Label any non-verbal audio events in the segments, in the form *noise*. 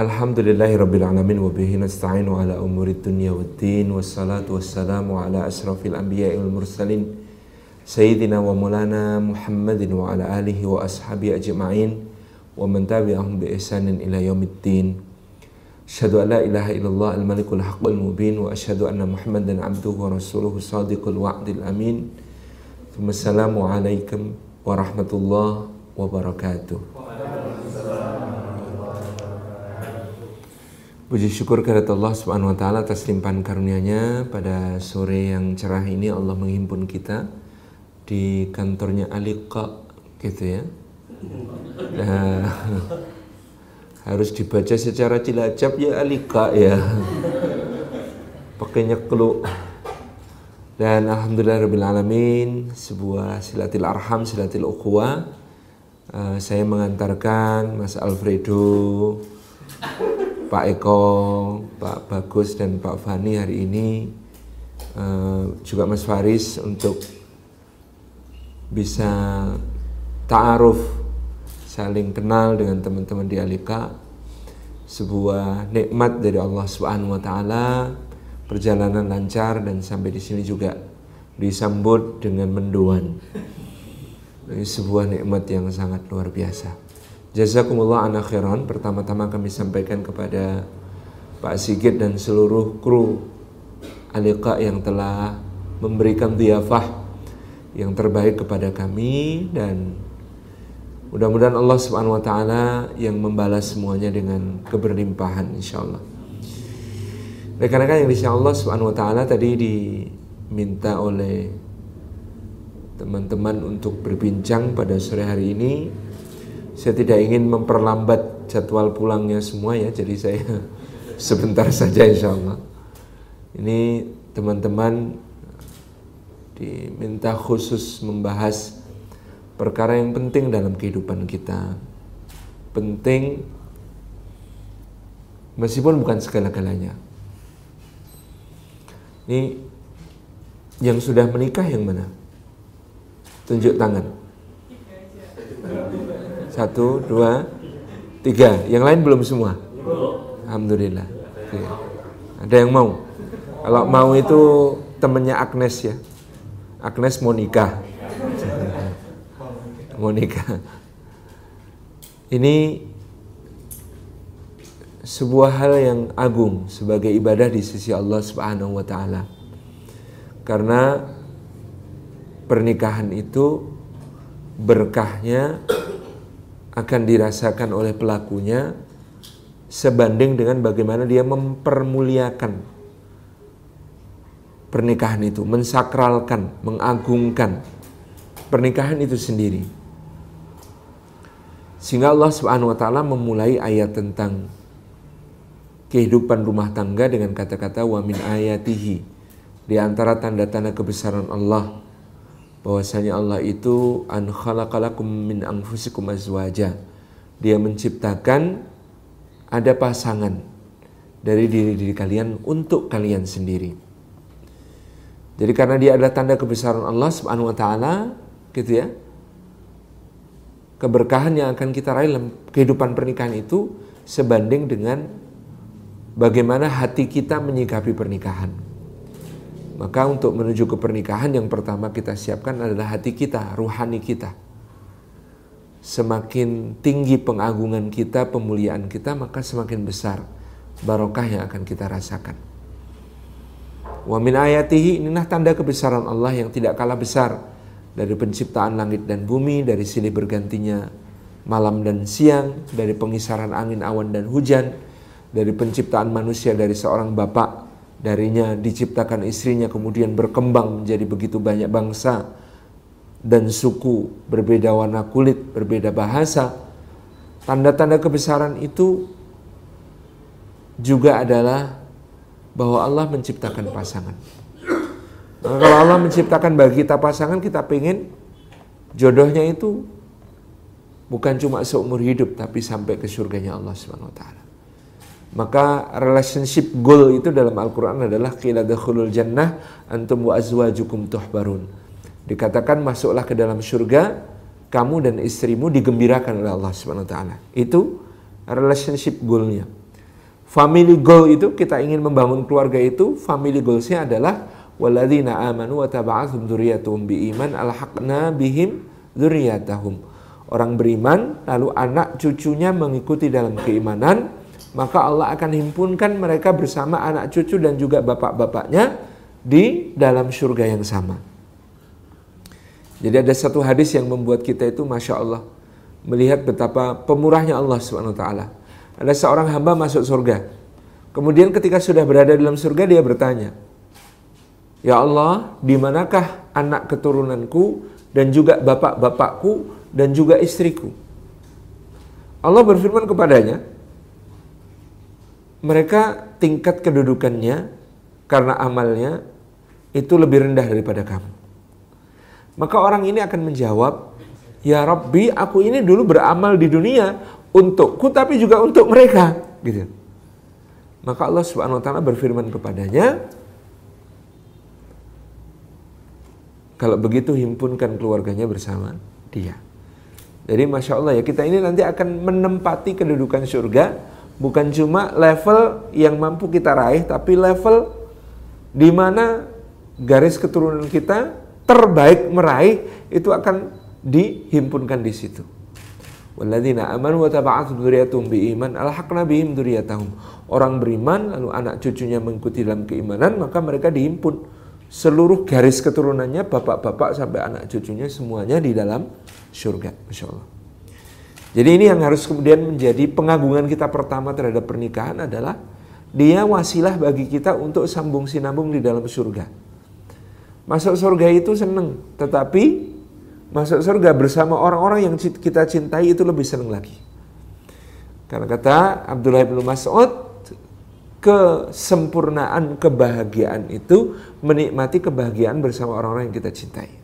الحمد لله رب العالمين وبه نستعين على أمور الدنيا والدين والصلاة والسلام على أشرف الأنبياء والمرسلين سيدنا ومولانا محمد وعلى آله وأصحابه أجمعين ومن تبعهم بإحسان إلى يوم الدين أشهد أن لا إله إلا الله الملك الحق المبين وأشهد أن محمدا عبده ورسوله صادق الوعد الأمين ثم السلام عليكم ورحمة الله وبركاته Puji syukur kepada Allah Subhanahu wa taala atas limpahan karunia-Nya pada sore yang cerah ini Allah menghimpun kita di kantornya Aliqa gitu ya. Nah, *laughs* harus dibaca secara cilacap ya Aliqa ya. Pakainya nyeklu. Dan alhamdulillah rabbil alamin sebuah silatil arham, silatil ukhuwah. Uh, saya mengantarkan Mas Alfredo Pak Eko, Pak Bagus dan Pak Fani hari ini uh, juga Mas Faris untuk bisa ta'aruf saling kenal dengan teman-teman di Alika. Sebuah nikmat dari Allah Subhanahu wa taala perjalanan lancar dan sampai di sini juga disambut dengan menduan. Ini sebuah nikmat yang sangat luar biasa Jazakumullah anak khairan. Pertama-tama kami sampaikan kepada Pak Sigit dan seluruh kru Alika yang telah memberikan diafah yang terbaik kepada kami dan mudah-mudahan Allah Subhanahu wa taala yang membalas semuanya dengan keberlimpahan insyaallah. Rekan-rekan yang disya Allah Subhanahu wa taala tadi diminta oleh teman-teman untuk berbincang pada sore hari ini saya tidak ingin memperlambat jadwal pulangnya semua ya, jadi saya *laughs* sebentar saja insya Allah. Ini teman-teman diminta khusus membahas perkara yang penting dalam kehidupan kita. Penting meskipun bukan segala-galanya. Ini yang sudah menikah yang mana? Tunjuk tangan. Satu, dua, tiga. Yang lain belum semua? Alhamdulillah. Oke. Ada yang mau? Kalau mau itu temennya Agnes ya. Agnes mau nikah. Ini sebuah hal yang agung sebagai ibadah di sisi Allah Subhanahu wa taala. Karena pernikahan itu berkahnya akan dirasakan oleh pelakunya sebanding dengan bagaimana dia mempermuliakan pernikahan itu, mensakralkan, mengagungkan pernikahan itu sendiri. Sehingga Allah Subhanahu wa taala memulai ayat tentang kehidupan rumah tangga dengan kata-kata wa min ayatihi di antara tanda-tanda kebesaran Allah bahwasanya Allah itu an khalaqalakum min anfusikum azwaja. Dia menciptakan ada pasangan dari diri-diri kalian untuk kalian sendiri. Jadi karena dia adalah tanda kebesaran Allah Subhanahu wa taala, gitu ya. Keberkahan yang akan kita raih dalam kehidupan pernikahan itu sebanding dengan bagaimana hati kita menyikapi pernikahan. Maka untuk menuju ke pernikahan yang pertama kita siapkan adalah hati kita, ruhani kita. Semakin tinggi pengagungan kita, pemuliaan kita, maka semakin besar barokah yang akan kita rasakan. Wa min ayatihi inilah tanda kebesaran Allah yang tidak kalah besar dari penciptaan langit dan bumi, dari silih bergantinya malam dan siang, dari pengisaran angin, awan dan hujan, dari penciptaan manusia dari seorang bapak Darinya diciptakan istrinya kemudian berkembang menjadi begitu banyak bangsa dan suku, berbeda warna kulit, berbeda bahasa. Tanda-tanda kebesaran itu juga adalah bahwa Allah menciptakan pasangan. Nah, kalau Allah menciptakan bagi kita pasangan, kita pengen jodohnya itu bukan cuma seumur hidup, tapi sampai ke surganya Allah Subhanahu Wa. Maka relationship goal itu dalam Al-Quran adalah Qila dakhulul jannah antum wa azwajukum tuhbarun. Dikatakan masuklah ke dalam surga, kamu dan istrimu digembirakan oleh Allah Subhanahu taala. Itu relationship goalnya. family goal itu kita ingin membangun keluarga itu family goalsnya adalah walladzina amanu wa taba'athum dzurriyyatuhum biiman alhaqna bihim dzurriyyatahum orang beriman lalu anak cucunya mengikuti dalam keimanan maka Allah akan himpunkan mereka bersama anak cucu dan juga bapak-bapaknya di dalam surga yang sama jadi ada satu hadis yang membuat kita itu masya Allah melihat betapa pemurahnya Allah Taala ada seorang hamba masuk surga. Kemudian ketika sudah berada dalam surga dia bertanya, Ya Allah, di manakah anak keturunanku dan juga bapak-bapakku dan juga istriku? Allah berfirman kepadanya, mereka tingkat kedudukannya karena amalnya itu lebih rendah daripada kamu. Maka orang ini akan menjawab, Ya Rabbi, aku ini dulu beramal di dunia untukku tapi juga untuk mereka gitu. Maka Allah Subhanahu wa taala berfirman kepadanya Kalau begitu himpunkan keluarganya bersama dia. Jadi Masya Allah ya kita ini nanti akan menempati kedudukan surga bukan cuma level yang mampu kita raih tapi level di mana garis keturunan kita terbaik meraih itu akan dihimpunkan di situ. Walladzina amanu wa taba'athum dzurriyyatuhum biiman alhaqna bihim dzurriyyatahum. Orang beriman lalu anak cucunya mengikuti dalam keimanan maka mereka dihimpun seluruh garis keturunannya bapak-bapak sampai anak cucunya semuanya di dalam surga. Masya Allah. Jadi ini yang harus kemudian menjadi pengagungan kita pertama terhadap pernikahan adalah dia wasilah bagi kita untuk sambung sinambung di dalam surga. Masuk surga itu seneng, tetapi masuk surga bersama orang-orang yang kita cintai itu lebih senang lagi. Karena kata Abdullah bin Mas'ud, kesempurnaan kebahagiaan itu menikmati kebahagiaan bersama orang-orang yang kita cintai.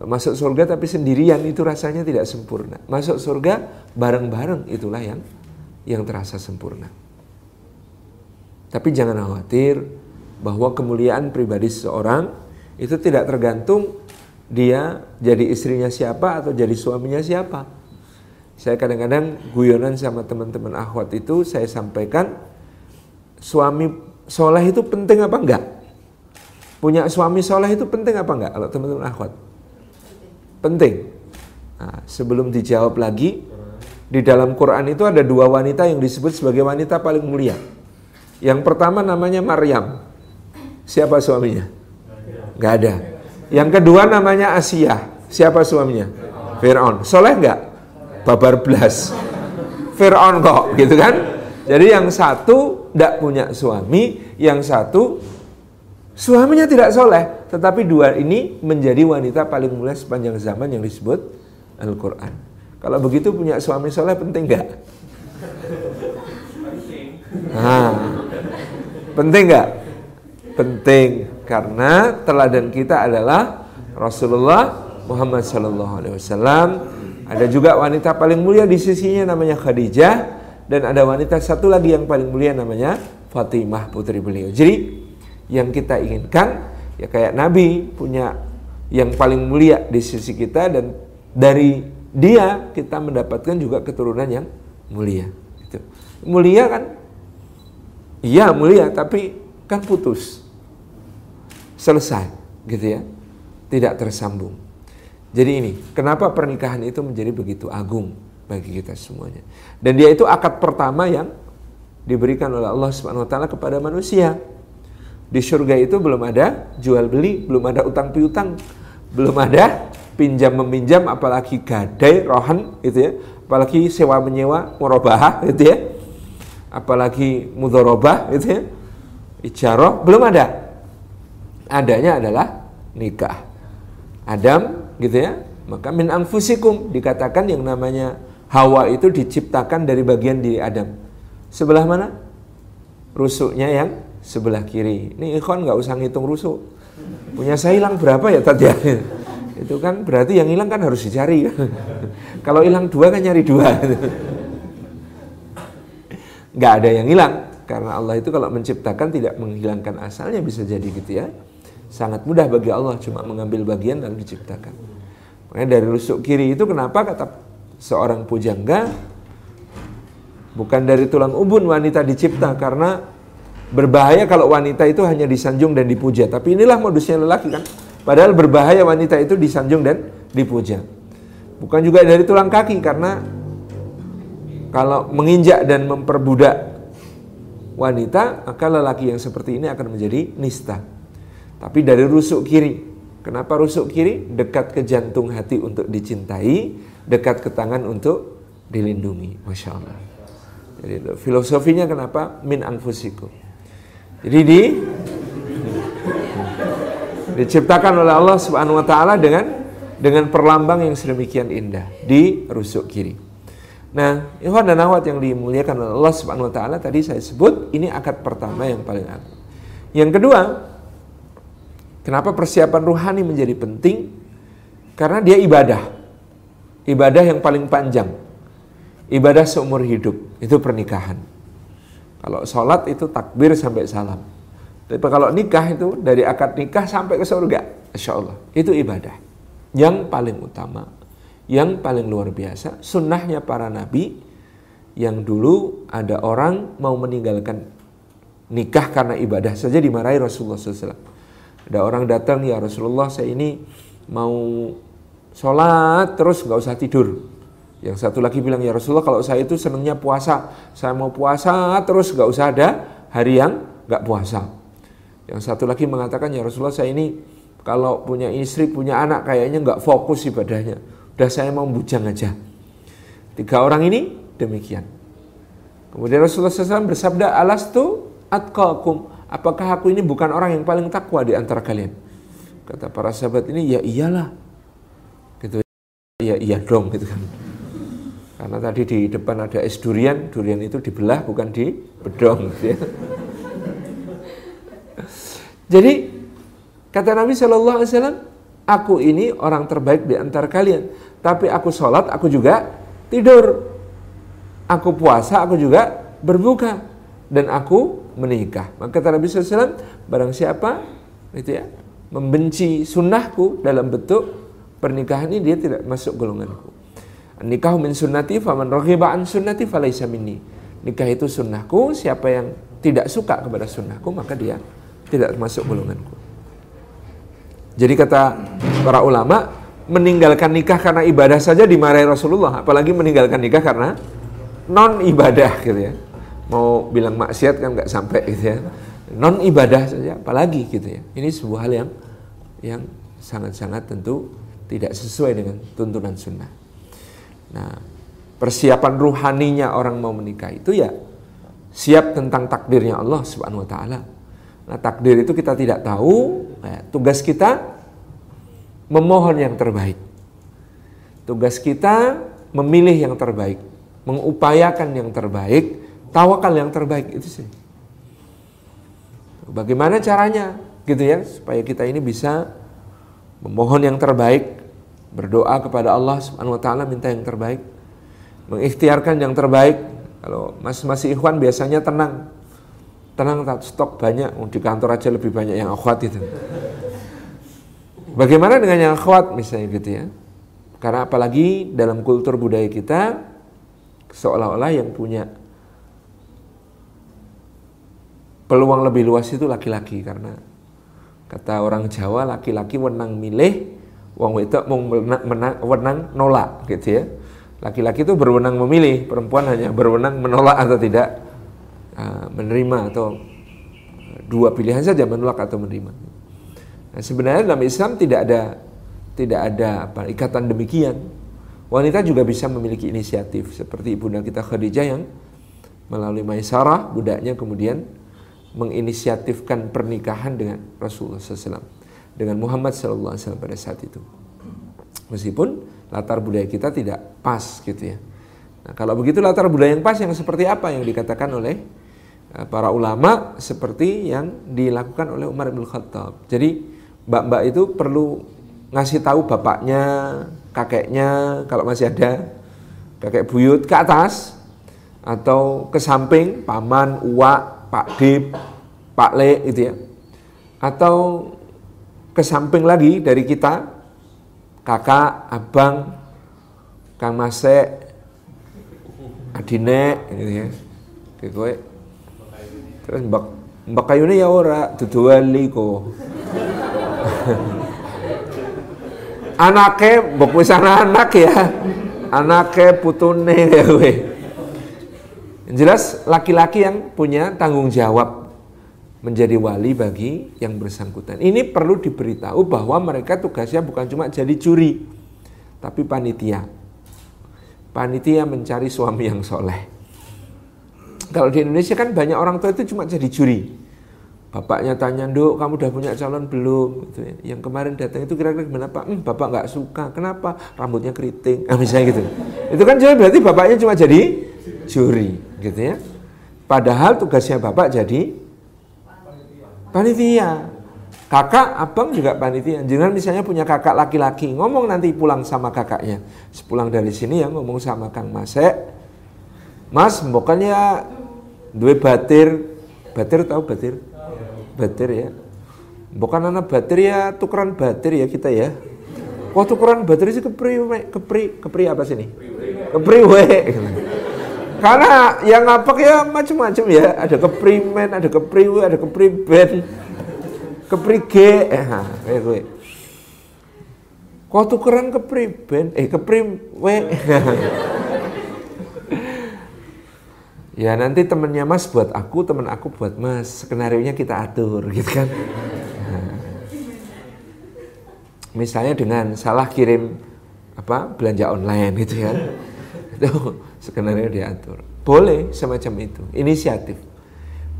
Masuk surga tapi sendirian itu rasanya tidak sempurna. Masuk surga bareng-bareng itulah yang yang terasa sempurna. Tapi jangan khawatir bahwa kemuliaan pribadi seseorang itu tidak tergantung dia jadi istrinya siapa atau jadi suaminya siapa. Saya kadang-kadang guyonan sama teman-teman akhwat itu saya sampaikan suami soleh itu penting apa enggak? Punya suami soleh itu penting apa enggak kalau teman-teman akhwat? Penting. Nah, sebelum dijawab lagi, di dalam Quran itu ada dua wanita yang disebut sebagai wanita paling mulia. Yang pertama namanya Maryam. Siapa suaminya? Gak ada. Yang kedua namanya Asia. Siapa suaminya? Fir'aun. Soleh nggak? Babar belas. Fir'aun kok, gitu kan? Jadi yang satu tidak punya suami, yang satu suaminya tidak soleh. Tetapi dua ini menjadi wanita paling mulia sepanjang zaman yang disebut Al-Quran. Kalau begitu punya suami soleh penting nggak? Penting nggak? Penting karena teladan kita adalah Rasulullah Muhammad Sallallahu Alaihi Wasallam. Ada juga wanita paling mulia di sisinya namanya Khadijah dan ada wanita satu lagi yang paling mulia namanya Fatimah putri beliau. Jadi yang kita inginkan. Ya kayak Nabi punya yang paling mulia di sisi kita dan dari dia kita mendapatkan juga keturunan yang mulia. Itu mulia kan? Iya mulia tapi kan putus. Selesai gitu ya. Tidak tersambung. Jadi ini kenapa pernikahan itu menjadi begitu agung bagi kita semuanya? Dan dia itu akad pertama yang diberikan oleh Allah Subhanahu wa taala kepada manusia di surga itu belum ada jual beli belum ada utang piutang belum ada pinjam meminjam apalagi gadai rohan gitu ya apalagi sewa menyewa murabahah gitu ya apalagi mudorobah gitu ya ijaroh belum ada adanya adalah nikah. Adam gitu ya. Maka min anfusikum dikatakan yang namanya Hawa itu diciptakan dari bagian diri Adam. Sebelah mana? Rusuknya yang sebelah kiri. Ini ikhwan nggak usah ngitung rusuk. Punya saya hilang berapa ya tadi? *laughs* itu kan berarti yang hilang kan harus dicari. *laughs* Kalau hilang dua kan nyari dua. *laughs* Nggak ada yang hilang karena Allah itu kalau menciptakan tidak menghilangkan asalnya bisa jadi gitu ya. Sangat mudah bagi Allah cuma mengambil bagian lalu diciptakan. Makanya dari rusuk kiri itu kenapa kata seorang pujangga Bukan dari tulang ubun wanita dicipta karena berbahaya kalau wanita itu hanya disanjung dan dipuja. Tapi inilah modusnya lelaki kan. Padahal berbahaya wanita itu disanjung dan dipuja. Bukan juga dari tulang kaki karena kalau menginjak dan memperbudak wanita, maka lelaki yang seperti ini akan menjadi nista. Tapi dari rusuk kiri. Kenapa rusuk kiri? Dekat ke jantung hati untuk dicintai, dekat ke tangan untuk dilindungi. Masya Allah. Jadi filosofinya kenapa? Min anfusiku. Jadi di diciptakan oleh Allah Subhanahu wa taala dengan dengan perlambang yang sedemikian indah di rusuk kiri. Nah, ikhwan dan akhwat yang dimuliakan oleh Allah Subhanahu wa taala tadi saya sebut ini akad pertama yang paling agung. Yang kedua, kenapa persiapan ruhani menjadi penting? Karena dia ibadah. Ibadah yang paling panjang. Ibadah seumur hidup, itu pernikahan. Kalau sholat itu takbir sampai salam. Tapi kalau nikah itu dari akad nikah sampai ke surga. Insya Allah. Itu ibadah yang paling utama, yang paling luar biasa, sunnahnya para nabi yang dulu ada orang mau meninggalkan nikah karena ibadah saja dimarahi Rasulullah SAW. Ada orang datang ya Rasulullah saya ini mau sholat terus nggak usah tidur. Yang satu lagi bilang ya Rasulullah kalau saya itu senangnya puasa, saya mau puasa terus nggak usah ada hari yang nggak puasa. Yang satu lagi mengatakan ya Rasulullah saya ini kalau punya istri, punya anak kayaknya nggak fokus ibadahnya. Udah saya mau bujang aja. Tiga orang ini demikian. Kemudian Rasulullah SAW bersabda, Alastu atqakum. Apakah aku ini bukan orang yang paling takwa di antara kalian? Kata para sahabat ini, ya iyalah. Gitu. Ya iya dong gitu kan. Karena tadi di depan ada es durian, durian itu dibelah bukan di bedong. Gitu ya. Jadi Kata Nabi Shallallahu Alaihi Wasallam, aku ini orang terbaik di antara kalian. Tapi aku sholat, aku juga tidur. Aku puasa, aku juga berbuka. Dan aku menikah. Maka kata Nabi SAW, barang siapa itu ya, membenci sunnahku dalam bentuk pernikahan ini dia tidak masuk golonganku. Nikah min sunnati faman raghiba an sunnati falaysa minni. Nikah itu sunnahku, siapa yang tidak suka kepada sunnahku maka dia tidak masuk golonganku. Jadi kata para ulama, meninggalkan nikah karena ibadah saja dimarahi Rasulullah, apalagi meninggalkan nikah karena non ibadah gitu ya. Mau bilang maksiat kan nggak sampai gitu ya. Non ibadah saja, apalagi gitu ya. Ini sebuah hal yang yang sangat-sangat tentu tidak sesuai dengan tuntunan sunnah. Nah, persiapan ruhaninya orang mau menikah itu ya siap tentang takdirnya Allah Subhanahu wa taala Nah takdir itu kita tidak tahu, ya, tugas kita memohon yang terbaik. Tugas kita memilih yang terbaik, mengupayakan yang terbaik, tawakal yang terbaik itu sih. Bagaimana caranya gitu ya supaya kita ini bisa memohon yang terbaik, berdoa kepada Allah Subhanahu wa taala minta yang terbaik, mengikhtiarkan yang terbaik. Kalau masih-masih ikhwan biasanya tenang, tenang stok banyak. Di kantor aja lebih banyak yang akhwat itu. Bagaimana dengan yang akhwat misalnya gitu ya? Karena apalagi dalam kultur budaya kita seolah-olah yang punya peluang lebih luas itu laki-laki. Karena kata orang Jawa laki-laki wenang milih wong itu mau menang, nolak gitu ya laki-laki itu berwenang memilih perempuan hanya berwenang menolak atau tidak Uh, menerima atau dua pilihan saja menolak atau menerima. Nah, sebenarnya dalam Islam tidak ada tidak ada apa ikatan demikian. Wanita juga bisa memiliki inisiatif seperti ibunda kita Khadijah yang melalui Maisarah budaknya kemudian menginisiatifkan pernikahan dengan Rasulullah SAW dengan Muhammad SAW pada saat itu. Meskipun latar budaya kita tidak pas gitu ya. Nah, kalau begitu latar budaya yang pas yang seperti apa yang dikatakan oleh Eh, para ulama seperti yang dilakukan oleh Umar bin Khattab. Jadi mbak-mbak itu perlu ngasih tahu bapaknya, kakeknya kalau masih ada, kakek buyut ke atas atau ke samping paman, uak, pak dip, pak le gitu ya. Atau ke samping lagi dari kita kakak, abang, kang masek, dinek gitu ya. Gue terus mbak mbak kayune ya ora dudu wali kok. *laughs* Anaknya mbok wis anak ya. Anaknya putune ya gue jelas laki-laki yang punya tanggung jawab menjadi wali bagi yang bersangkutan. Ini perlu diberitahu bahwa mereka tugasnya bukan cuma jadi juri, tapi panitia. Panitia mencari suami yang soleh. Kalau di Indonesia kan banyak orang tua itu cuma jadi juri. Bapaknya tanya, Duk, kamu udah punya calon belum? Gitu ya. Yang kemarin datang itu kira-kira gimana Pak? Hmm, bapak nggak suka. Kenapa? Rambutnya keriting. Nah, *laughs* misalnya gitu. Itu kan jadi berarti bapaknya cuma jadi juri, gitu ya. Padahal tugasnya bapak jadi panitia. Kakak, abang juga panitia. Jangan misalnya punya kakak laki-laki, ngomong nanti pulang sama kakaknya. Sepulang dari sini ya ngomong sama Kang Masek. Mas, bukannya dua batir. Batir tahu batir? Batir ya. Bukan anak batir ya, tukeran batir ya kita ya. Kok tukeran batir sih kepri, kepri, kepri apa sih ini? Kepri we. Karena yang ngapak ya macam-macam ya. Ada keprimen, ada kepriwe, ada kepriben, keprige, eh, kayak gue. Kok tukeran kepriben, eh kepriwe. *laughs* ya nanti temennya mas buat aku, temen aku buat mas. Skenario nya kita atur gitu kan. Misalnya dengan salah kirim apa belanja online gitu ya. Itu *laughs* skenario diatur. Boleh semacam itu, inisiatif.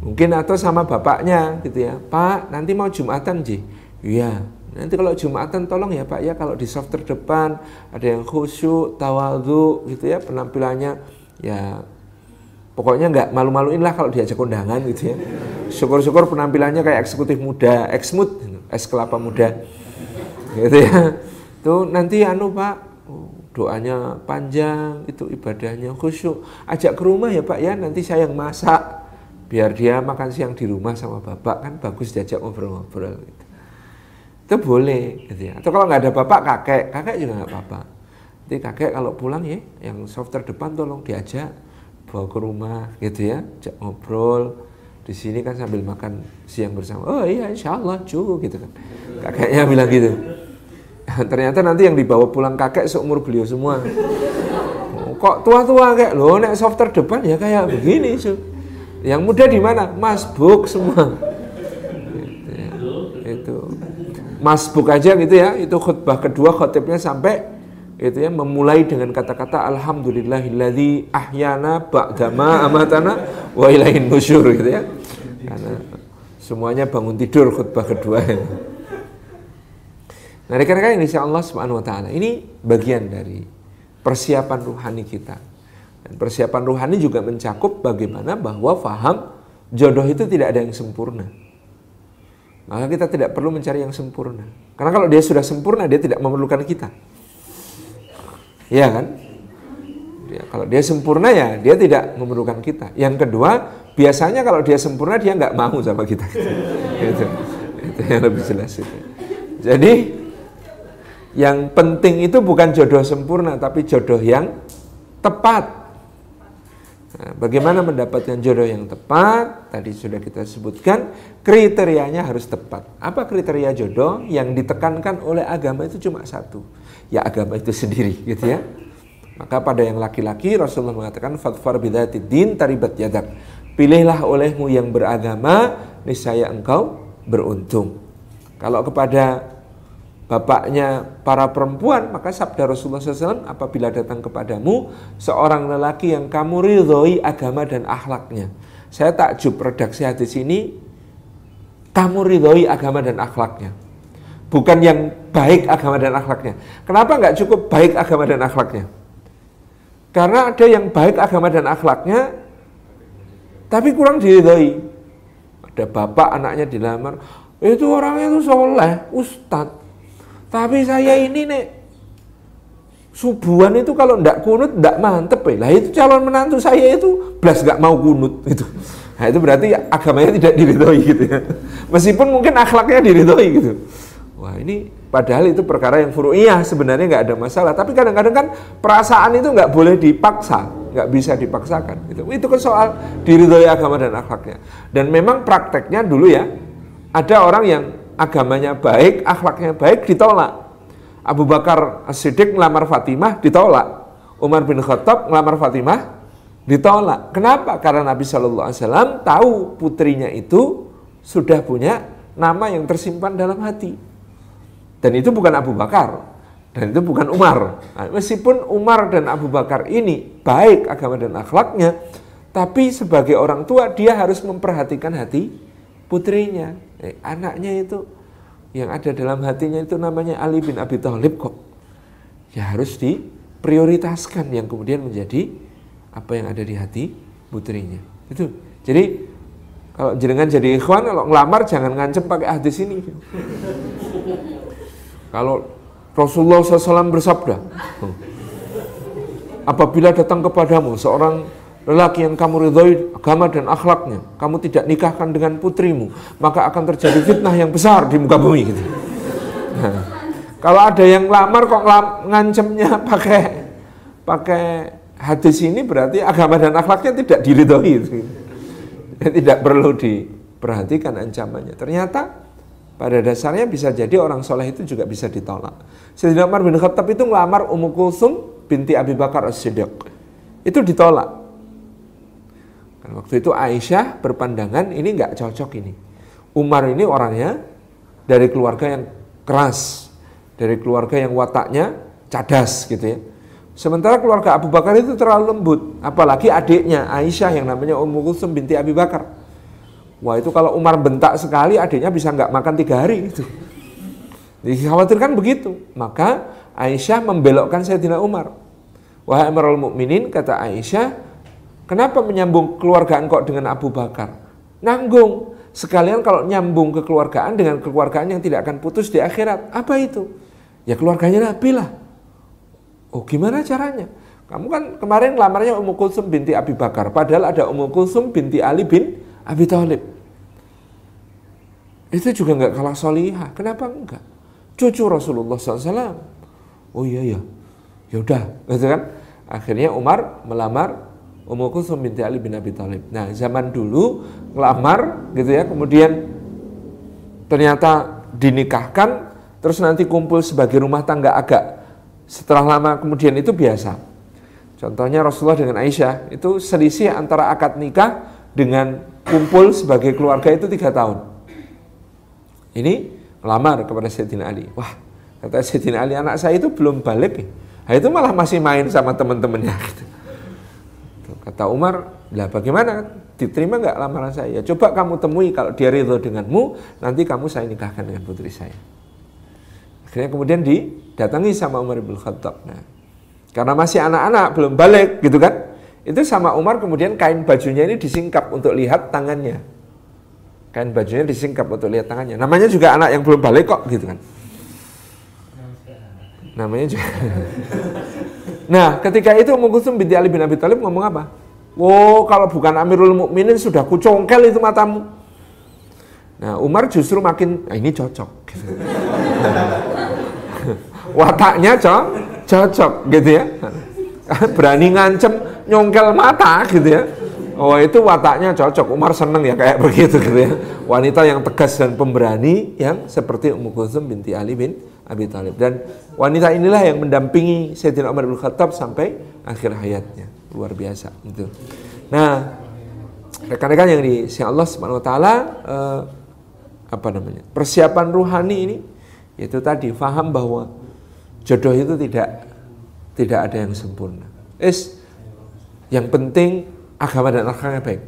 Mungkin atau sama bapaknya gitu ya, Pak nanti mau Jumatan Ji. Iya, nanti kalau Jumatan tolong ya Pak ya kalau di soft terdepan ada yang khusyuk, tawadhu gitu ya penampilannya ya pokoknya nggak malu-maluin lah kalau diajak undangan gitu ya. Syukur-syukur penampilannya kayak eksekutif muda, eksmut, es kelapa muda gitu ya. Tuh nanti anu Pak doanya panjang, itu ibadahnya khusyuk. Ajak ke rumah ya Pak ya, nanti saya yang masak. Biar dia makan siang di rumah sama bapak kan bagus diajak ngobrol-ngobrol gitu. Itu boleh gitu ya. Atau kalau nggak ada bapak kakek, kakek juga nggak apa-apa. Nanti kakek kalau pulang ya, yang soft terdepan tolong diajak bawa ke rumah gitu ya, ajak ngobrol. Di sini kan sambil makan siang bersama. Oh iya, insya Allah cu gitu kan. Kakeknya bilang gitu. *laughs* Ternyata nanti yang dibawa pulang kakek seumur beliau semua. Kok tua-tua kayak lo nek soft terdepan ya kayak begini su. Yang muda di mana? Masbuk semua. Gitu ya. Itu masbuk aja gitu ya. Itu khutbah kedua khotibnya sampai itu ya memulai dengan kata-kata alhamdulillahilladzi ahyana ba'dama amatana wa ilaihin nusyur gitu ya. Karena semuanya bangun tidur khutbah kedua. Nah, rekan-rekan yang insya Allah Subhanahu wa taala, ini bagian dari persiapan ruhani kita. Dan persiapan ruhani juga mencakup bagaimana bahwa faham jodoh itu tidak ada yang sempurna. Maka kita tidak perlu mencari yang sempurna. Karena kalau dia sudah sempurna, dia tidak memerlukan kita. Iya kan? Ya, kalau dia sempurna ya, dia tidak memerlukan kita. Yang kedua, biasanya kalau dia sempurna, dia nggak mau sama kita. *laughs* itu, itu yang lebih jelas itu. Jadi yang penting itu bukan jodoh sempurna, tapi jodoh yang tepat. Nah, bagaimana mendapatkan jodoh yang tepat? Tadi sudah kita sebutkan, kriterianya harus tepat. Apa kriteria jodoh? Yang ditekankan oleh agama itu cuma satu, ya agama itu sendiri, gitu ya. Maka pada yang laki-laki Rasulullah mengatakan fatfar bidati din taribat yadak. Pilihlah olehmu yang beragama, niscaya engkau beruntung. Kalau kepada bapaknya para perempuan, maka sabda Rasulullah SAW, apabila datang kepadamu seorang lelaki yang kamu ridhoi agama dan akhlaknya. Saya takjub redaksi hadis ini, kamu ridhoi agama dan akhlaknya. Bukan yang baik agama dan akhlaknya. Kenapa nggak cukup baik agama dan akhlaknya? Karena ada yang baik agama dan akhlaknya, tapi kurang diridhoi. Ada bapak anaknya dilamar, itu orangnya itu soleh, ustadz tapi saya ini nek subuhan itu kalau ndak kunut ndak mantep ya. Lah itu calon menantu saya itu belas nggak mau kunut itu. Nah itu berarti agamanya tidak diridhoi gitu ya. Meskipun mungkin akhlaknya diridhoi gitu. Wah ini padahal itu perkara yang furu'iyah sebenarnya nggak ada masalah. Tapi kadang-kadang kan perasaan itu nggak boleh dipaksa. nggak bisa dipaksakan. Itu itu kan soal diridhoi agama dan akhlaknya. Dan memang prakteknya dulu ya, ada orang yang agamanya baik, akhlaknya baik ditolak. Abu Bakar As-Siddiq ngelamar Fatimah ditolak. Umar bin Khattab ngelamar Fatimah ditolak. Kenapa? Karena Nabi Shallallahu Alaihi Wasallam tahu putrinya itu sudah punya nama yang tersimpan dalam hati. Dan itu bukan Abu Bakar, dan itu bukan Umar. Nah, meskipun Umar dan Abu Bakar ini baik agama dan akhlaknya, tapi sebagai orang tua dia harus memperhatikan hati putrinya. Eh, anaknya itu yang ada dalam hatinya itu namanya Ali bin Abi Thalib kok. Ya harus diprioritaskan yang kemudian menjadi apa yang ada di hati putrinya. Itu. Jadi kalau jenengan jadi ikhwan kalau ngelamar jangan ngancem pakai hadis ini. Kalau Rasulullah SAW bersabda, apabila datang kepadamu seorang lelaki yang kamu ridhoi agama dan akhlaknya, kamu tidak nikahkan dengan putrimu, maka akan terjadi fitnah yang besar di muka bumi. Gitu. Nah, kalau ada yang lamar kok ngancemnya pakai pakai hadis ini berarti agama dan akhlaknya tidak diridhoi. Gitu. Tidak perlu diperhatikan ancamannya. Ternyata pada dasarnya bisa jadi orang soleh itu juga bisa ditolak. Sayyidina Umar bin Khattab itu ngelamar Ummu Kulsum binti Abi Bakar As-Siddiq. Itu ditolak. Waktu itu Aisyah berpandangan ini nggak cocok ini. Umar ini orangnya dari keluarga yang keras, dari keluarga yang wataknya cadas gitu ya. Sementara keluarga Abu Bakar itu terlalu lembut, apalagi adiknya Aisyah yang namanya Ummu Kulsum binti Abi Bakar. Wah itu kalau Umar bentak sekali adiknya bisa nggak makan tiga hari itu. Dikhawatirkan begitu. Maka Aisyah membelokkan Sayyidina Umar. Wahai Amirul Mukminin kata Aisyah, kenapa menyambung keluarga engkau dengan Abu Bakar? Nanggung. Sekalian kalau nyambung kekeluargaan dengan kekeluargaan yang tidak akan putus di akhirat. Apa itu? Ya keluarganya Nabi lah. Oh gimana caranya? Kamu kan kemarin lamarnya Ummu Kulsum binti Abi Bakar. Padahal ada Ummu Kulsum binti Ali bin Abi Thalib. Itu juga nggak kalah solihah. Kenapa enggak? Cucu Rasulullah SAW. Oh iya iya. Ya udah, gitu kan? Akhirnya Umar melamar Ummu Kulsum binti Ali bin Abi Thalib. Nah, zaman dulu ngelamar gitu ya, kemudian ternyata dinikahkan, terus nanti kumpul sebagai rumah tangga agak setelah lama kemudian itu biasa. Contohnya Rasulullah dengan Aisyah itu selisih antara akad nikah dengan kumpul sebagai keluarga itu tiga tahun. Ini melamar kepada Sayyidina Ali. Wah, kata Sayyidina Ali, anak saya itu belum balik. Nah, itu malah masih main sama teman-temannya. Gitu. Kata Umar, lah bagaimana? Diterima nggak lamaran saya? Coba kamu temui kalau dia ridho denganmu, nanti kamu saya nikahkan dengan putri saya. Akhirnya kemudian didatangi sama Umar bin Khattab. Nah, karena masih anak-anak belum balik gitu kan? Itu sama Umar kemudian kain bajunya ini disingkap untuk lihat tangannya. Kain bajunya disingkap untuk lihat tangannya. Namanya juga anak yang belum balik kok gitu kan. Namanya juga. *laughs* nah, ketika itu Ummu Kulsum binti Ali bin Abi Thalib ngomong apa? Oh, kalau bukan Amirul Mukminin sudah kucongkel itu matamu. Nah, Umar justru makin, nah ini cocok. *laughs* Wataknya cocok, cocok gitu ya. *laughs* Berani ngancem nyongkel mata gitu ya. Oh itu wataknya cocok. Umar seneng ya kayak begitu gitu ya. Wanita yang tegas dan pemberani yang seperti Ummu Kulsum binti Ali bin Abi Thalib. Dan wanita inilah yang mendampingi Sayyidina Umar bin Khattab sampai akhir hayatnya. Luar biasa itu. Nah, rekan-rekan yang di si Allah Subhanahu wa taala eh, apa namanya? Persiapan ruhani ini itu tadi faham bahwa jodoh itu tidak tidak ada yang sempurna. Es yang penting agama dan akhlaknya baik.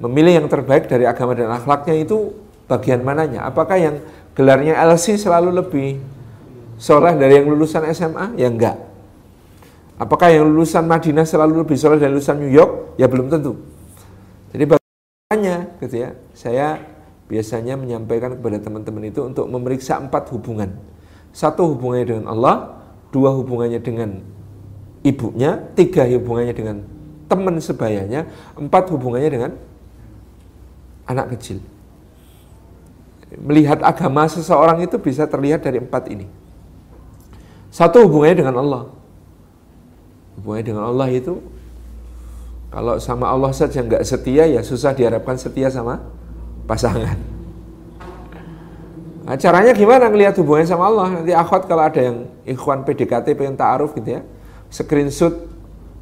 Memilih yang terbaik dari agama dan akhlaknya itu bagian mananya? Apakah yang gelarnya LC selalu lebih soleh dari yang lulusan SMA? Ya enggak. Apakah yang lulusan Madinah selalu lebih soleh dari lulusan New York? Ya belum tentu. Jadi bagaimana gitu ya, saya biasanya menyampaikan kepada teman-teman itu untuk memeriksa empat hubungan. Satu hubungannya dengan Allah, dua hubungannya dengan ibunya, tiga hubungannya dengan teman sebayanya, empat hubungannya dengan anak kecil. Melihat agama seseorang itu bisa terlihat dari empat ini. Satu hubungannya dengan Allah. Hubungannya dengan Allah itu Kalau sama Allah saja nggak setia ya susah diharapkan setia sama pasangan. Nah, caranya gimana ngelihat hubungannya sama Allah? Nanti akhwat kalau ada yang ikhwan PDKT pengen ta'aruf gitu ya, screenshot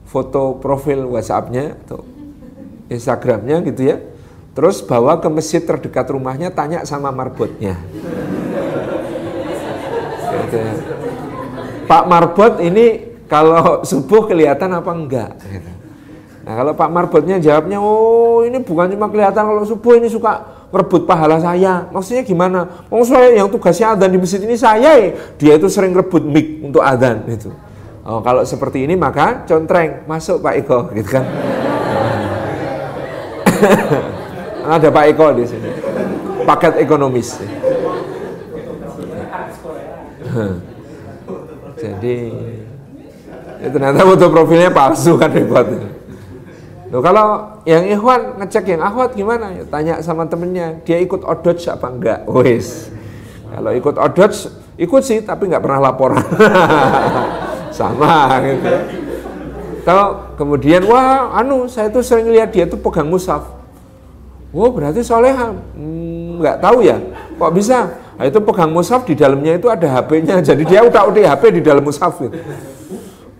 foto profil WhatsApp-nya atau Instagram-nya gitu ya. Terus bawa ke masjid terdekat rumahnya tanya sama marbotnya. Gitu ya. Pak marbot ini kalau *laughs* subuh kelihatan apa enggak? Gitu. Nah kalau Pak Marbotnya jawabnya, oh ini bukan cuma kelihatan kalau subuh ini suka merebut pahala saya. Maksudnya gimana? Oh saya yang tugasnya adzan di masjid ini saya, dia itu sering rebut mic untuk adzan itu. Oh kalau seperti ini maka contreng masuk Pak Eko *laughs* gitu kan. Ada Pak Eko di sini. Paket ekonomis. Jadi ya ternyata foto profilnya palsu kan repotnya. Loh kalau yang ikhwan ngecek yang akhwat gimana? Ya, tanya sama temennya, dia ikut odot apa enggak? *laughs* Wes. Kalau ikut odot, ikut sih tapi nggak pernah laporan. *laughs* sama gitu. Kalau kemudian wah anu saya tuh sering lihat dia tuh pegang mushaf. Wah wow, berarti soleha. Hmm, nggak tahu ya. Kok bisa? Nah, itu pegang mushaf di dalamnya itu ada HP-nya. *laughs* Jadi dia udah udah HP di dalam mushaf gitu.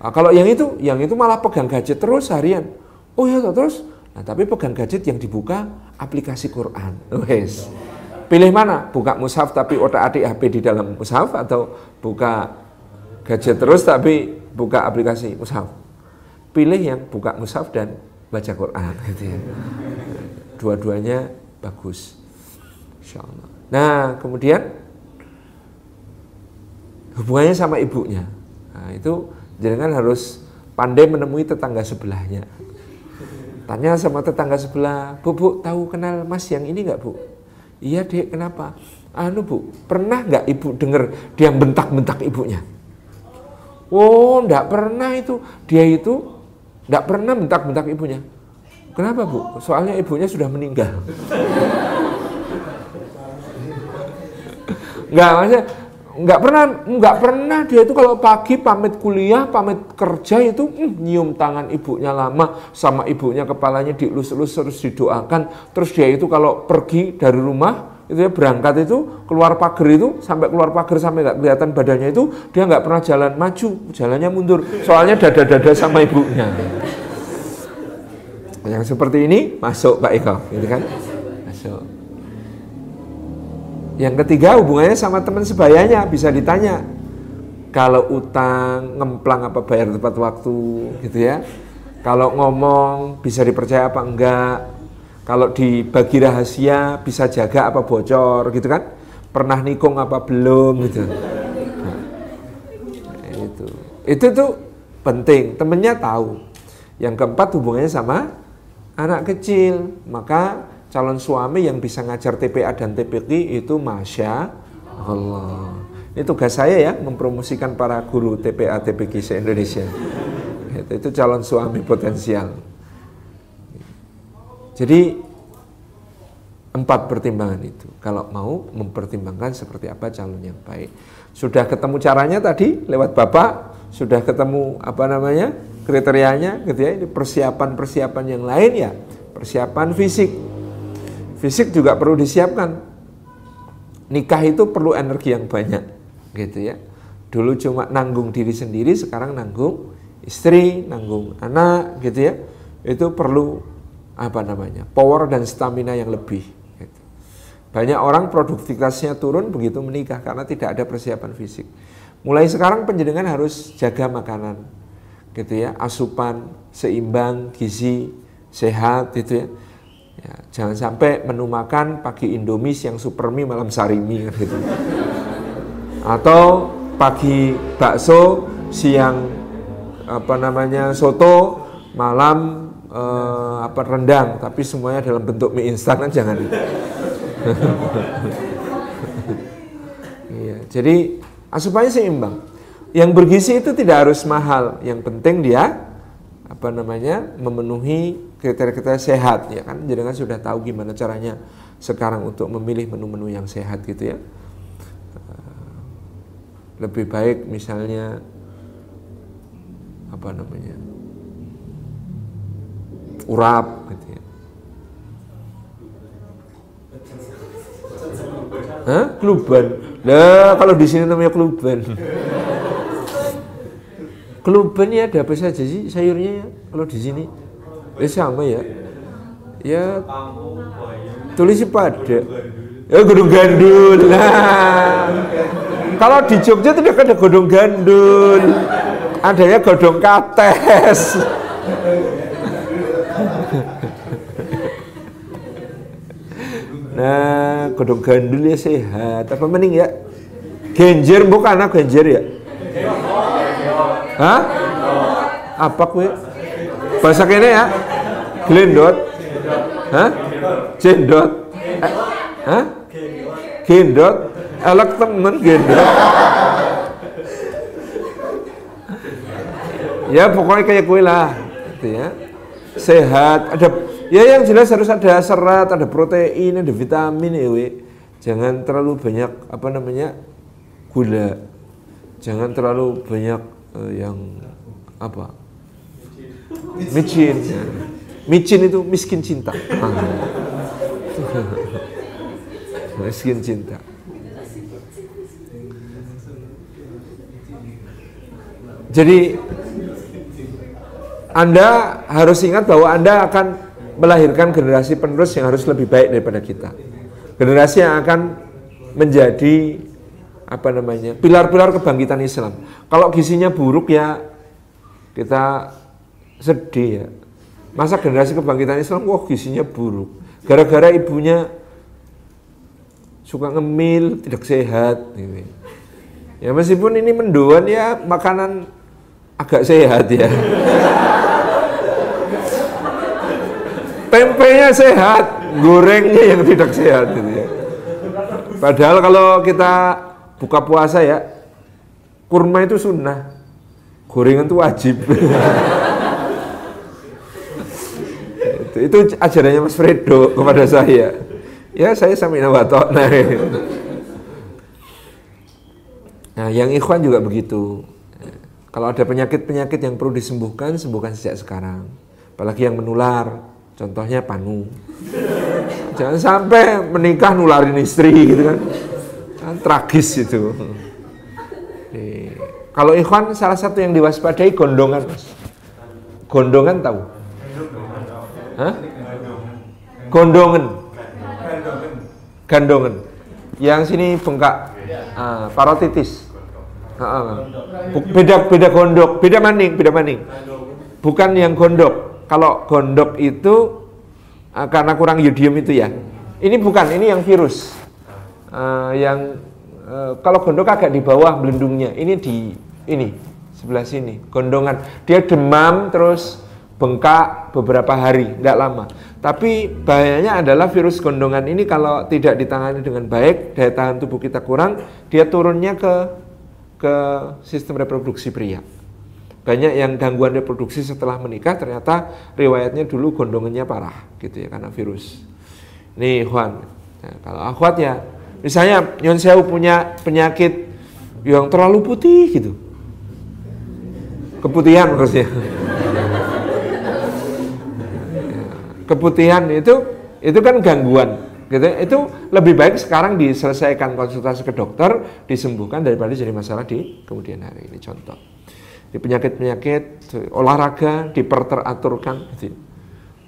Nah, kalau yang itu, yang itu malah pegang gadget terus harian. Oh ya terus, nah tapi pegang gadget yang dibuka aplikasi Quran. *laughs* Wes. Pilih mana? Buka mushaf tapi otak adik HP di dalam mushaf atau buka gadget terus tapi buka aplikasi mushaf. Pilih yang buka mushaf dan baca Quran *laughs* gitu ya. Dua-duanya bagus. Insya Allah. Nah, kemudian hubungannya sama ibunya. Nah, itu jangan harus pandai menemui tetangga sebelahnya. Tanya sama tetangga sebelah, bu, bu tahu kenal mas yang ini nggak bu? Iya dek, kenapa? Anu bu, pernah nggak ibu dengar dia bentak-bentak ibunya? Oh, nggak pernah itu. Dia itu nggak pernah bentak-bentak ibunya. Kenapa bu? Soalnya ibunya sudah meninggal. Nggak, maksudnya nggak pernah nggak pernah dia itu kalau pagi pamit kuliah pamit kerja itu mm, nyium tangan ibunya lama sama ibunya kepalanya dielus-elus terus didoakan. Terus dia itu kalau pergi dari rumah itu ya berangkat itu keluar pagar itu sampai keluar pagar sampai nggak kelihatan badannya itu dia nggak pernah jalan maju jalannya mundur. Soalnya dada-dada sama ibunya. Yang seperti ini masuk Pak Eko. Gitu kan? Masuk yang ketiga hubungannya sama teman sebayanya bisa ditanya. Kalau utang ngemplang apa bayar tepat waktu gitu ya. Kalau ngomong bisa dipercaya apa enggak. Kalau dibagi rahasia bisa jaga apa bocor gitu kan. Pernah nikung apa belum gitu. Nah, itu. Itu tuh penting. Temennya tahu. Yang keempat hubungannya sama anak kecil. Maka calon suami yang bisa ngajar TPA dan TPQ itu Masya Allah. Ini tugas saya ya, mempromosikan para guru TPA TPQ se-Indonesia. Itu, itu calon suami potensial. Jadi empat pertimbangan itu. Kalau mau mempertimbangkan seperti apa calon yang baik. Sudah ketemu caranya tadi lewat bapak, sudah ketemu apa namanya kriterianya, gitu ya. Ini persiapan-persiapan yang lain ya, persiapan fisik, Fisik juga perlu disiapkan. Nikah itu perlu energi yang banyak, gitu ya. Dulu cuma nanggung diri sendiri, sekarang nanggung istri, nanggung anak, gitu ya. Itu perlu apa namanya? Power dan stamina yang lebih. Gitu. Banyak orang produktivitasnya turun begitu menikah karena tidak ada persiapan fisik. Mulai sekarang penjenengan harus jaga makanan, gitu ya, asupan seimbang, gizi, sehat, gitu ya Ya, jangan sampai menu makan pagi Indomie, siang super mie, malam sarimi gitu. Atau pagi bakso, siang apa namanya soto, malam eh, apa rendang, tapi semuanya dalam bentuk mie instan kan jangan. iya, jadi asupannya seimbang. Yang bergizi itu tidak harus mahal, yang penting dia apa namanya memenuhi kriteria-kriteria sehat ya kan jadi kan sudah tahu gimana caranya sekarang untuk memilih menu-menu yang sehat gitu ya eh, lebih baik misalnya apa namanya urap gitu ya. Hah? Kluban. Lah kalau di sini namanya kluban. kluban ya ada apa saja sih sayurnya ya kalau di sini? Eh sama ya. Ya tulis pada. Ya godong gandul. Nah. Kalau di Jogja tidak ada godong gandul. Adanya godong kates. Nah, godong gandul ya sehat. Apa mending ya? Genjer bukan anak genjer ya? Hah? Apa kue? Bahasa kene ya? Glendot? Hah? Jendot? Eh, hah? Gendot? Elek temen gendot. ya pokoknya kayak kue lah, gitu ya. Sehat, ada Ya yang jelas harus ada serat, ada protein, ada vitamin ya we. Jangan terlalu banyak apa namanya gula. Jangan terlalu banyak uh, yang apa? Micin. Micin itu miskin cinta. *laughs* miskin cinta. Jadi Anda harus ingat bahwa Anda akan melahirkan generasi penerus yang harus lebih baik daripada kita. Generasi yang akan menjadi apa namanya pilar-pilar kebangkitan Islam. Kalau gizinya buruk ya kita sedih ya. Masa generasi kebangkitan Islam, wah gizinya buruk. Gara-gara ibunya suka ngemil, tidak sehat. Gitu. Ya meskipun ini mendoan ya makanan agak sehat ya. tempenya sehat, gorengnya yang tidak sehat gitu ya. Padahal kalau kita buka puasa ya, kurma itu sunnah, gorengan itu wajib. *laughs* itu, itu ajarannya Mas Fredo kepada saya. Ya saya samina watok. Nah, nah yang ikhwan juga begitu. Kalau ada penyakit-penyakit yang perlu disembuhkan, sembuhkan sejak sekarang. Apalagi yang menular, Contohnya panu. Jangan sampai menikah nularin istri gitu kan. kan tragis itu. Kalau ikhwan salah satu yang diwaspadai gondongan, Mas. Gondongan tahu? Hah? Gondongan. Gandongan. Yang sini bengkak. Ah, parotitis. Ah, beda beda gondok, beda maning, beda maning. Bukan yang gondok, kalau gondok itu uh, karena kurang yodium itu ya. Ini bukan, ini yang virus. Uh, yang uh, kalau gondok agak di bawah belendungnya. Ini di ini sebelah sini, gondongan. Dia demam terus bengkak beberapa hari, tidak lama. Tapi bahayanya adalah virus gondongan ini kalau tidak ditangani dengan baik, daya tahan tubuh kita kurang, dia turunnya ke ke sistem reproduksi pria. Banyak yang gangguan reproduksi setelah menikah ternyata riwayatnya dulu gondongannya parah gitu ya karena virus. Nih Juan, nah, kalau akhwat ya, misalnya Nyon Sewu punya penyakit yang terlalu putih gitu. Keputihan maksudnya. Keputihan itu itu kan gangguan gitu. Itu lebih baik sekarang diselesaikan konsultasi ke dokter disembuhkan daripada jadi masalah di kemudian hari. Ini contoh. Di penyakit-penyakit olahraga diperteraturkan gitu.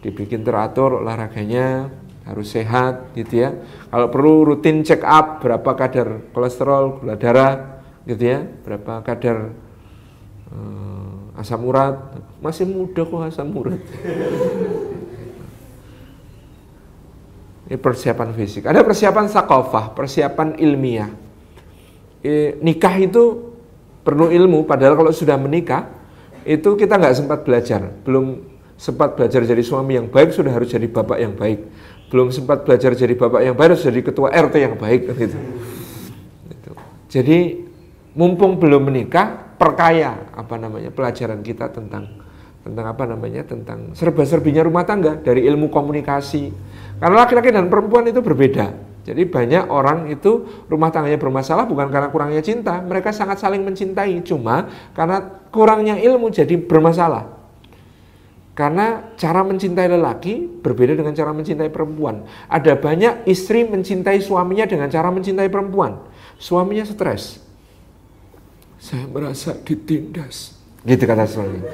dibikin teratur olahraganya harus sehat gitu ya. Kalau perlu rutin check up berapa kadar kolesterol gula darah gitu ya. Berapa kadar uh, asam urat. Masih muda kok asam urat *laughs* ini persiapan fisik ada persiapan sakofah persiapan ilmiah e, nikah itu perlu ilmu padahal kalau sudah menikah itu kita nggak sempat belajar belum sempat belajar jadi suami yang baik sudah harus jadi bapak yang baik belum sempat belajar jadi bapak yang baik harus jadi ketua RT yang baik gitu. gitu. jadi mumpung belum menikah perkaya apa namanya pelajaran kita tentang tentang apa namanya tentang serba-serbinya rumah tangga dari ilmu komunikasi karena laki-laki dan perempuan itu berbeda jadi banyak orang itu rumah tangganya bermasalah bukan karena kurangnya cinta, mereka sangat saling mencintai, cuma karena kurangnya ilmu jadi bermasalah. Karena cara mencintai lelaki berbeda dengan cara mencintai perempuan. Ada banyak istri mencintai suaminya dengan cara mencintai perempuan. Suaminya stres. Saya merasa ditindas. Gitu kata suami.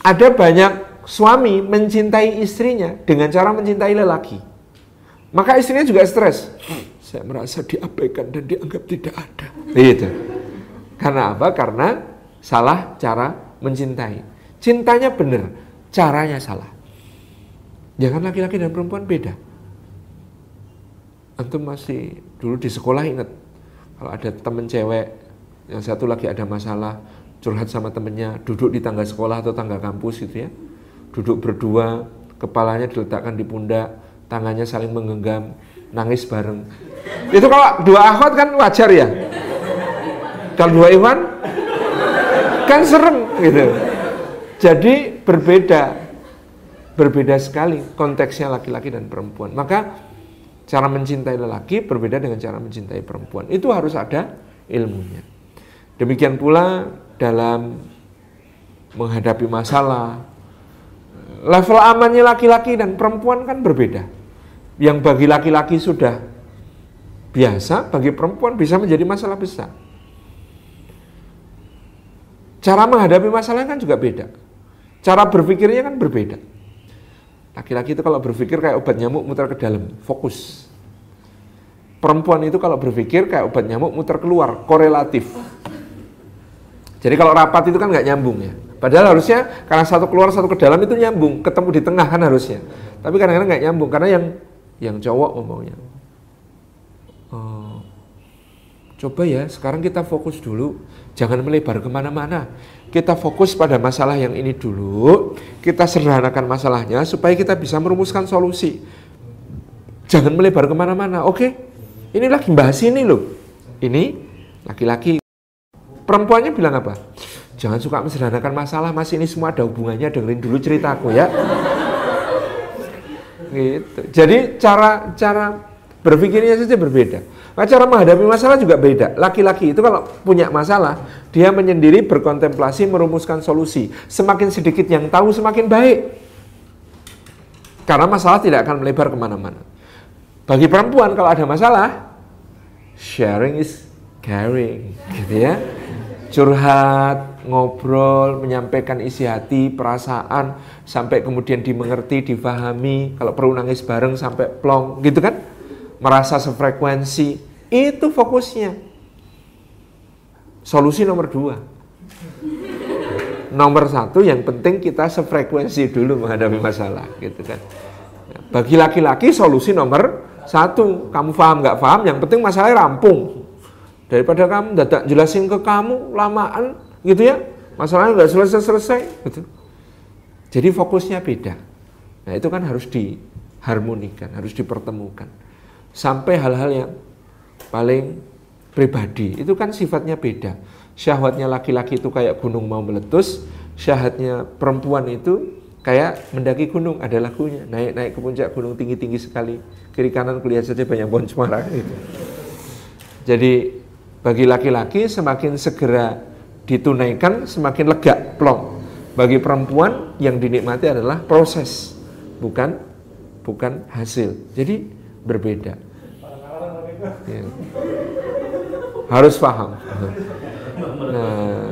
Ada banyak suami mencintai istrinya dengan cara mencintai lelaki. Maka istrinya juga stres. Saya merasa diabaikan dan dianggap tidak ada. Gitu. Karena apa? Karena salah cara mencintai. Cintanya benar, caranya salah. Jangan laki-laki dan perempuan beda. Antum masih dulu di sekolah ingat kalau ada temen cewek yang satu lagi ada masalah curhat sama temennya duduk di tangga sekolah atau tangga kampus gitu ya duduk berdua kepalanya diletakkan di pundak tangannya saling menggenggam nangis bareng itu kalau dua akhwat kan wajar ya kalau dua iwan kan serem gitu jadi berbeda, berbeda sekali konteksnya laki-laki dan perempuan. Maka cara mencintai lelaki berbeda dengan cara mencintai perempuan. Itu harus ada ilmunya. Demikian pula dalam menghadapi masalah, level amannya laki-laki dan perempuan kan berbeda. Yang bagi laki-laki sudah biasa, bagi perempuan bisa menjadi masalah besar. Cara menghadapi masalah kan juga beda. Cara berpikirnya kan berbeda. Laki-laki itu kalau berpikir kayak obat nyamuk muter ke dalam, fokus. Perempuan itu kalau berpikir kayak obat nyamuk muter keluar, korelatif. Jadi kalau rapat itu kan nggak nyambung ya. Padahal harusnya karena satu keluar satu ke dalam itu nyambung, ketemu di tengah kan harusnya. Tapi kadang-kadang nggak nyambung karena yang yang cowok ngomongnya. Oh, coba ya, sekarang kita fokus dulu, jangan melebar ke mana-mana kita fokus pada masalah yang ini dulu, kita sederhanakan masalahnya supaya kita bisa merumuskan solusi. Jangan melebar ke mana-mana, oke? Ini lagi bahas ini loh. Ini laki-laki. Perempuannya bilang apa? Jangan suka mensederhanakan masalah, mas ini semua ada hubungannya, dengerin dulu ceritaku ya. Gitu. Jadi cara cara berpikirnya saja berbeda. Nah, cara menghadapi masalah juga beda. Laki-laki itu kalau punya masalah, dia menyendiri berkontemplasi, merumuskan solusi. Semakin sedikit yang tahu, semakin baik. Karena masalah tidak akan melebar ke mana-mana. Bagi perempuan kalau ada masalah, sharing is caring, gitu ya. Curhat, ngobrol, menyampaikan isi hati, perasaan, sampai kemudian dimengerti, difahami. Kalau perlu nangis bareng sampai plong, gitu kan? merasa sefrekuensi, itu fokusnya. Solusi nomor dua. Nomor satu yang penting kita sefrekuensi dulu menghadapi masalah, gitu kan. Bagi laki-laki solusi nomor satu, kamu paham nggak paham, yang penting masalahnya rampung. Daripada kamu dadak jelasin ke kamu lamaan, gitu ya, masalahnya nggak selesai-selesai, gitu. Jadi fokusnya beda. Nah itu kan harus diharmonikan, harus dipertemukan sampai hal-hal yang paling pribadi. Itu kan sifatnya beda. Syahwatnya laki-laki itu kayak gunung mau meletus, syahwatnya perempuan itu kayak mendaki gunung, ada lagunya. Naik-naik ke puncak gunung tinggi-tinggi sekali. Kiri kanan kulihat saja banyak pohon cemara gitu. Jadi bagi laki-laki semakin segera ditunaikan semakin lega plong. Bagi perempuan yang dinikmati adalah proses, bukan bukan hasil. Jadi berbeda. Ya. Harus paham. Nah,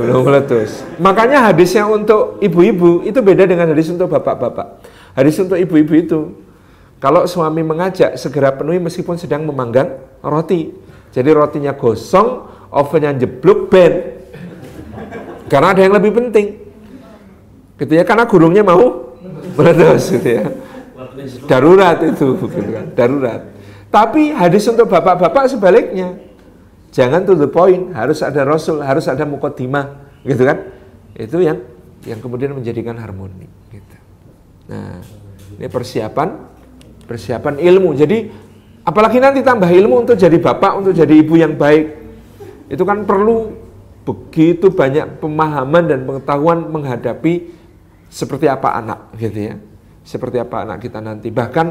belum meletus. Makanya hadisnya untuk ibu-ibu itu beda dengan hadis untuk bapak-bapak. Hadis untuk ibu-ibu itu kalau suami mengajak segera penuhi meskipun sedang memanggang roti. Jadi rotinya gosong, ovennya jeblok ben. Karena ada yang lebih penting. Gitu ya, karena gurungnya mau meletus gitu ya. Darurat itu gitu kan, darurat. Tapi hadis untuk bapak-bapak sebaliknya. Jangan to the point, harus ada rasul, harus ada mukodimah, gitu kan? Itu yang yang kemudian menjadikan harmoni, gitu. Nah, ini persiapan persiapan ilmu. Jadi apalagi nanti tambah ilmu untuk jadi bapak, untuk jadi ibu yang baik. Itu kan perlu begitu banyak pemahaman dan pengetahuan menghadapi seperti apa anak, gitu ya. Seperti apa anak kita nanti. Bahkan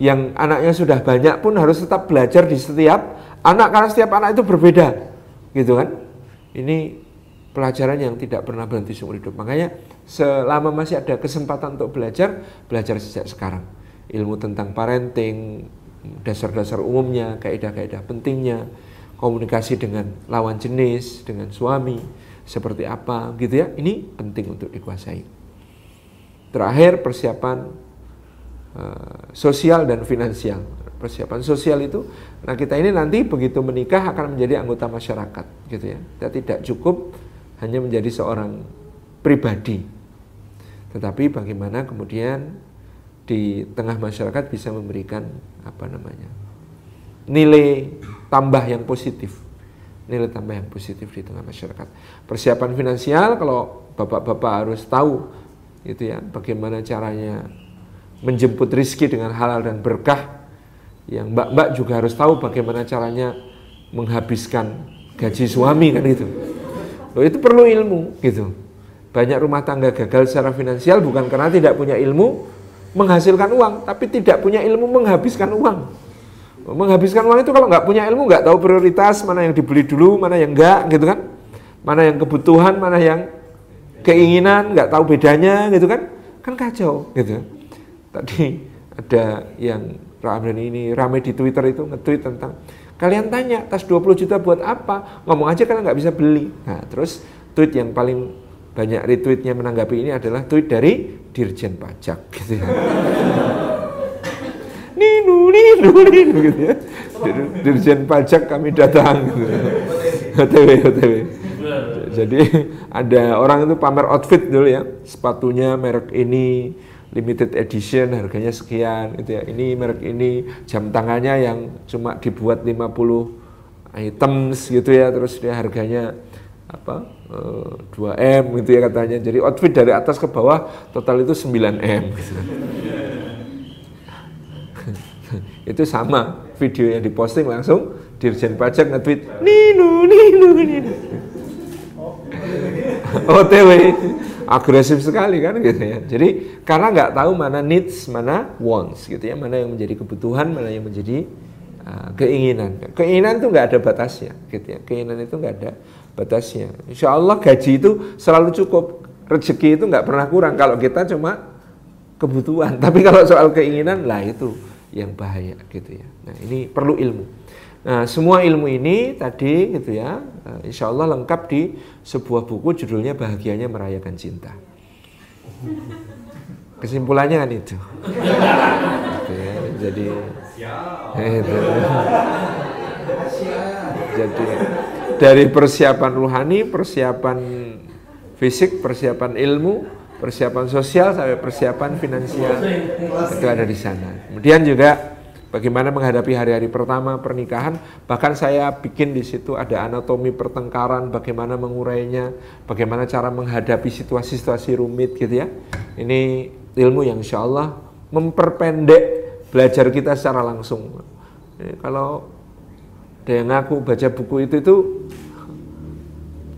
yang anaknya sudah banyak pun harus tetap belajar di setiap anak karena setiap anak itu berbeda gitu kan ini pelajaran yang tidak pernah berhenti seumur hidup. Makanya selama masih ada kesempatan untuk belajar, belajar sejak sekarang. Ilmu tentang parenting, dasar-dasar umumnya, kaidah-kaidah pentingnya, komunikasi dengan lawan jenis, dengan suami, seperti apa gitu ya. Ini penting untuk dikuasai. Terakhir persiapan uh, sosial dan finansial. Persiapan sosial itu, nah kita ini nanti begitu menikah akan menjadi anggota masyarakat, gitu ya. Kita tidak cukup hanya menjadi seorang pribadi, tetapi bagaimana kemudian di tengah masyarakat bisa memberikan apa namanya nilai tambah yang positif. Nilai tambah yang positif di tengah masyarakat. Persiapan finansial kalau bapak-bapak harus tahu gitu ya bagaimana caranya menjemput rizki dengan halal dan berkah yang mbak-mbak juga harus tahu bagaimana caranya menghabiskan gaji suami kan itu Loh, itu perlu ilmu gitu. Banyak rumah tangga gagal secara finansial bukan karena tidak punya ilmu menghasilkan uang, tapi tidak punya ilmu menghabiskan uang. Menghabiskan uang itu kalau nggak punya ilmu, nggak tahu prioritas, mana yang dibeli dulu, mana yang enggak, gitu kan? Mana yang kebutuhan, mana yang keinginan, nggak tahu bedanya, gitu kan? Kan kacau, gitu. Tadi ada yang rame ini, rame di Twitter itu nge-tweet tentang kalian tanya tas 20 juta buat apa? Ngomong aja karena nggak bisa beli. Nah, terus tweet yang paling banyak retweetnya menanggapi ini adalah tweet dari Dirjen Pajak gitu ya. Ninu, ninu, ninu gitu ya. Dirjen Pajak kami datang gitu. OTW, OTW. Jadi ada orang itu pamer outfit dulu ya, sepatunya merek ini, limited edition harganya sekian gitu ya. Ini merek ini, jam tangannya yang cuma dibuat 50 items gitu ya, terus dia harganya apa 2 eh, gitu ya katanya. Jadi outfit dari atas ke bawah total itu 9 M. Gitu. *laughs* itu sama video yang diposting langsung Dirjen Pajak nge-tweet Ninu, Ninu, Ninu. *laughs* OTW agresif sekali kan gitu ya. Jadi karena nggak tahu mana needs, mana wants gitu ya, mana yang menjadi kebutuhan, mana yang menjadi uh, keinginan. Keinginan itu nggak ada batasnya gitu ya. Keinginan itu nggak ada batasnya. Insya Allah gaji itu selalu cukup. Rezeki itu nggak pernah kurang kalau kita cuma kebutuhan. *laughs* Tapi kalau soal keinginan lah itu yang bahaya gitu ya. Nah ini perlu ilmu. Nah semua ilmu ini tadi gitu ya, eh, insya Allah lengkap di sebuah buku judulnya Bahagianya Merayakan Cinta. Kesimpulannya kan itu. Gitu ya. Jadi, itu. jadi dari persiapan ruhani, persiapan fisik, persiapan ilmu, persiapan sosial sampai persiapan finansial itu ada di sana. Kemudian juga bagaimana menghadapi hari-hari pertama pernikahan, bahkan saya bikin di situ ada anatomi pertengkaran, bagaimana mengurainya, bagaimana cara menghadapi situasi-situasi rumit gitu ya. Ini ilmu yang insya Allah memperpendek belajar kita secara langsung. kalau ada yang ngaku baca buku itu itu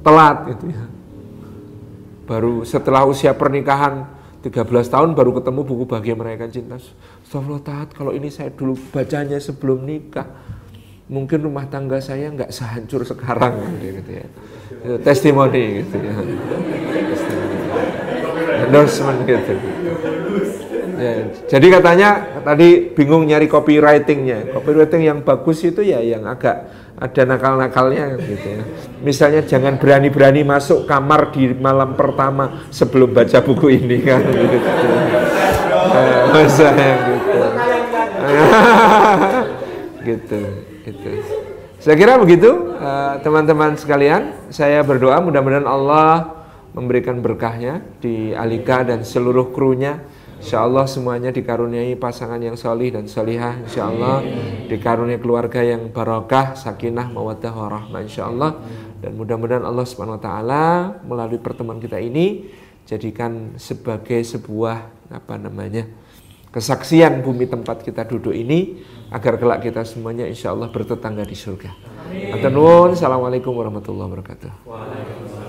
telat gitu ya. Baru setelah usia pernikahan 13 tahun baru ketemu buku Bahagia Merayakan Cinta. Astagfirullah taat, kalau ini saya dulu bacanya sebelum nikah. Mungkin rumah tangga saya nggak sehancur sekarang gitu, ya. Testimoni gitu ya. Endorsement gitu. Ya, jadi katanya tadi bingung nyari copywritingnya. Copywriting yang bagus itu ya yang agak ada nakal-nakalnya gitu ya. Misalnya jangan berani-berani masuk kamar di malam pertama sebelum baca buku ini kan gitu. Yang gitu. *laughs* gitu, gitu. Saya kira begitu eh, teman-teman sekalian. Saya berdoa mudah-mudahan Allah memberikan berkahnya di Alika dan seluruh krunya Insya Allah semuanya dikaruniai pasangan yang solih dan solihah Insya Allah dikaruniai keluarga yang barokah, sakinah, mawaddah, warahmah Insya Allah Dan mudah-mudahan Allah subhanahu wa ta'ala melalui pertemuan kita ini Jadikan sebagai sebuah apa namanya kesaksian bumi tempat kita duduk ini agar kelak kita semuanya insya Allah bertetangga di surga. Amin. Assalamualaikum warahmatullahi wabarakatuh.